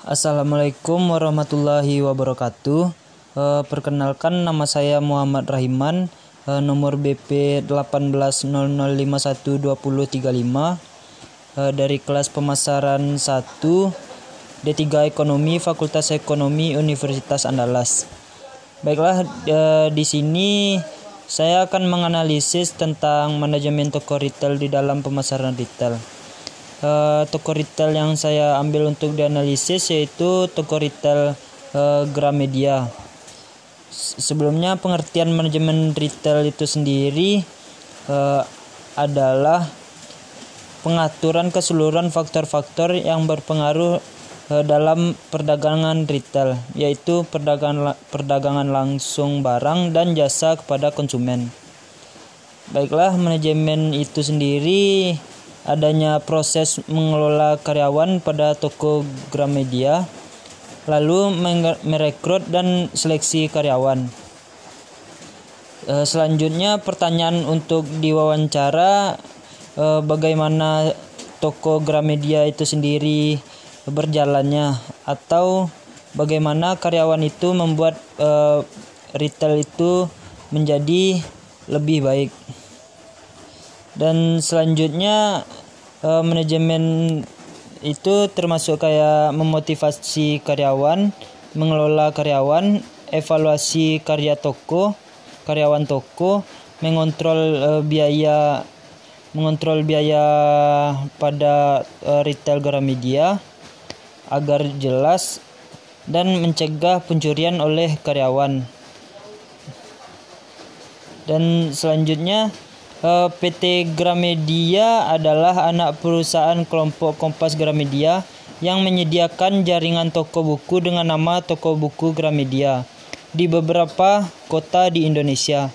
Assalamualaikum warahmatullahi wabarakatuh. Eh, perkenalkan nama saya Muhammad Rahiman, eh, nomor BP 1800512035 eh, dari kelas pemasaran 1 D3 Ekonomi Fakultas Ekonomi Universitas Andalas. Baiklah, eh, di sini saya akan menganalisis tentang manajemen toko retail di dalam pemasaran retail uh, toko retail yang saya ambil untuk dianalisis yaitu toko retail uh, Gramedia. Sebelumnya pengertian manajemen retail itu sendiri uh, adalah pengaturan keseluruhan faktor-faktor yang berpengaruh uh, dalam perdagangan retail, yaitu perdagangan perdagangan langsung barang dan jasa kepada konsumen. Baiklah, manajemen itu sendiri adanya proses mengelola karyawan pada toko Gramedia, lalu merekrut dan seleksi karyawan. Eh, selanjutnya pertanyaan untuk diwawancara eh, bagaimana toko Gramedia itu sendiri berjalannya atau bagaimana karyawan itu membuat eh, retail itu menjadi lebih baik dan selanjutnya uh, manajemen itu termasuk kayak memotivasi karyawan, mengelola karyawan, evaluasi karya toko, karyawan toko, mengontrol uh, biaya mengontrol biaya pada uh, retail Gramedia agar jelas dan mencegah pencurian oleh karyawan. Dan selanjutnya PT Gramedia adalah anak perusahaan kelompok Kompas Gramedia yang menyediakan jaringan toko buku dengan nama Toko Buku Gramedia di beberapa kota di Indonesia.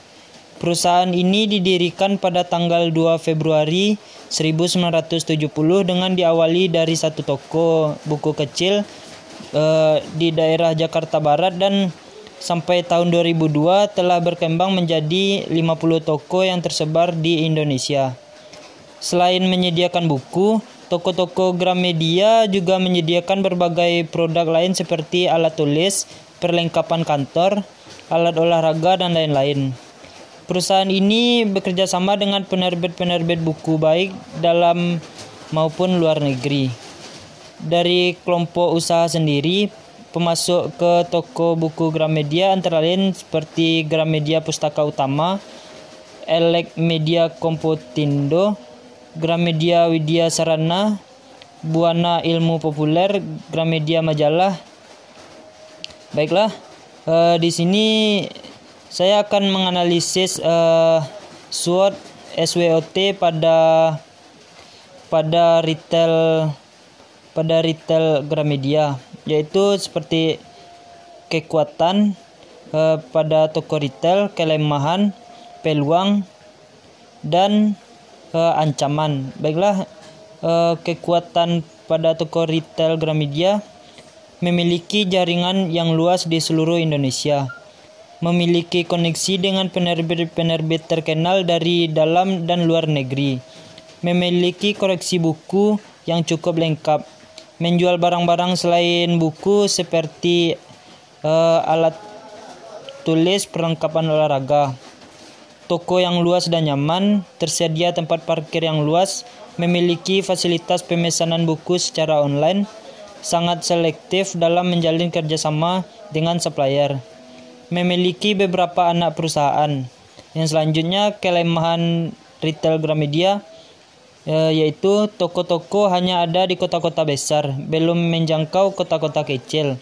Perusahaan ini didirikan pada tanggal 2 Februari 1970 dengan diawali dari satu toko buku kecil uh, di daerah Jakarta Barat dan sampai tahun 2002 telah berkembang menjadi 50 toko yang tersebar di Indonesia. Selain menyediakan buku, toko-toko Gramedia juga menyediakan berbagai produk lain seperti alat tulis, perlengkapan kantor, alat olahraga, dan lain-lain. Perusahaan ini bekerja sama dengan penerbit-penerbit buku baik dalam maupun luar negeri. Dari kelompok usaha sendiri, pemasok ke toko buku Gramedia antara lain seperti Gramedia Pustaka Utama, Elek Media Kompotindo, Gramedia Widya Sarana, Buana Ilmu Populer, Gramedia Majalah. Baiklah, uh, di sini saya akan menganalisis uh, SWOT SWOT pada pada retail pada retail Gramedia yaitu seperti kekuatan eh, pada toko retail, kelemahan, peluang dan eh, ancaman. Baiklah, eh, kekuatan pada toko retail Gramedia memiliki jaringan yang luas di seluruh Indonesia. Memiliki koneksi dengan penerbit-penerbit terkenal dari dalam dan luar negeri. Memiliki koleksi buku yang cukup lengkap menjual barang-barang selain buku seperti uh, alat tulis perlengkapan olahraga. Toko yang luas dan nyaman, tersedia tempat parkir yang luas, memiliki fasilitas pemesanan buku secara online, sangat selektif dalam menjalin kerjasama dengan supplier, memiliki beberapa anak perusahaan. Yang selanjutnya, kelemahan retail Gramedia Eh, yaitu toko-toko hanya ada di kota-kota besar, belum menjangkau kota-kota kecil.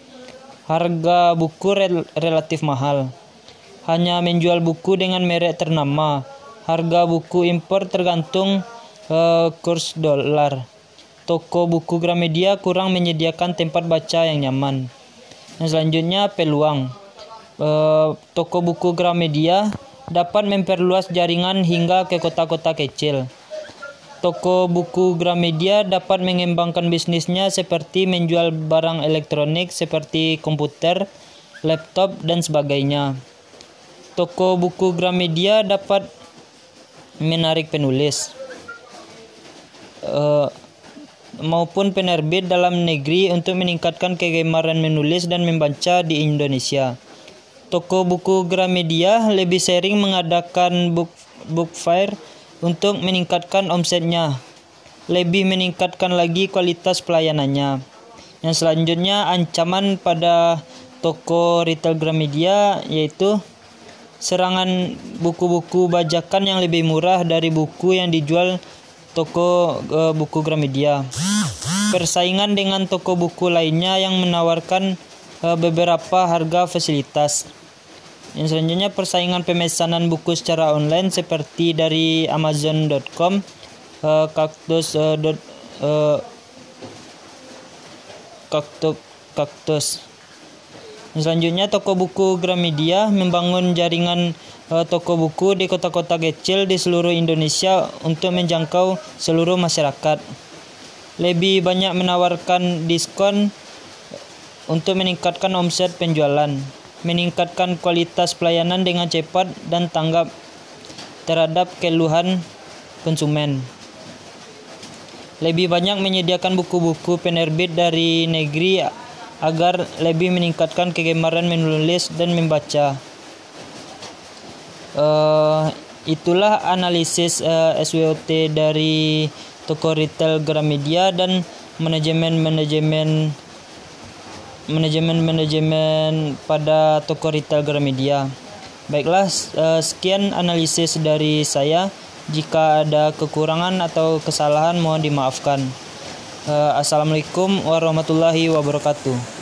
Harga buku rel relatif mahal. Hanya menjual buku dengan merek ternama. Harga buku impor tergantung uh, kurs dolar. Toko buku Gramedia kurang menyediakan tempat baca yang nyaman. Yang selanjutnya peluang. Uh, toko buku Gramedia dapat memperluas jaringan hingga ke kota-kota kecil Toko buku Gramedia dapat mengembangkan bisnisnya seperti menjual barang elektronik seperti komputer, laptop, dan sebagainya. Toko buku Gramedia dapat menarik penulis. Uh, maupun penerbit dalam negeri untuk meningkatkan kegemaran menulis dan membaca di Indonesia. Toko buku Gramedia lebih sering mengadakan book, book fair untuk meningkatkan omsetnya, lebih meningkatkan lagi kualitas pelayanannya. Yang selanjutnya ancaman pada toko retail Gramedia yaitu serangan buku-buku bajakan yang lebih murah dari buku yang dijual toko uh, buku Gramedia. Persaingan dengan toko buku lainnya yang menawarkan uh, beberapa harga fasilitas. Yang selanjutnya persaingan pemesanan buku secara online seperti dari Amazon.com, uh, Kaktus, uh, dot, uh, kaktus, kaktus. Selanjutnya toko buku Gramedia membangun jaringan uh, toko buku di kota-kota kecil di seluruh Indonesia untuk menjangkau seluruh masyarakat. Lebih banyak menawarkan diskon untuk meningkatkan omset penjualan meningkatkan kualitas pelayanan dengan cepat dan tanggap terhadap keluhan konsumen. Lebih banyak menyediakan buku-buku penerbit dari negeri agar lebih meningkatkan kegemaran menulis dan membaca. Uh, itulah analisis uh, eh, SWOT dari toko retail Gramedia dan manajemen-manajemen manajemen-manajemen pada toko retail Gramedia. Baiklah, eh, sekian analisis dari saya. Jika ada kekurangan atau kesalahan mohon dimaafkan. Eh, Assalamualaikum warahmatullahi wabarakatuh.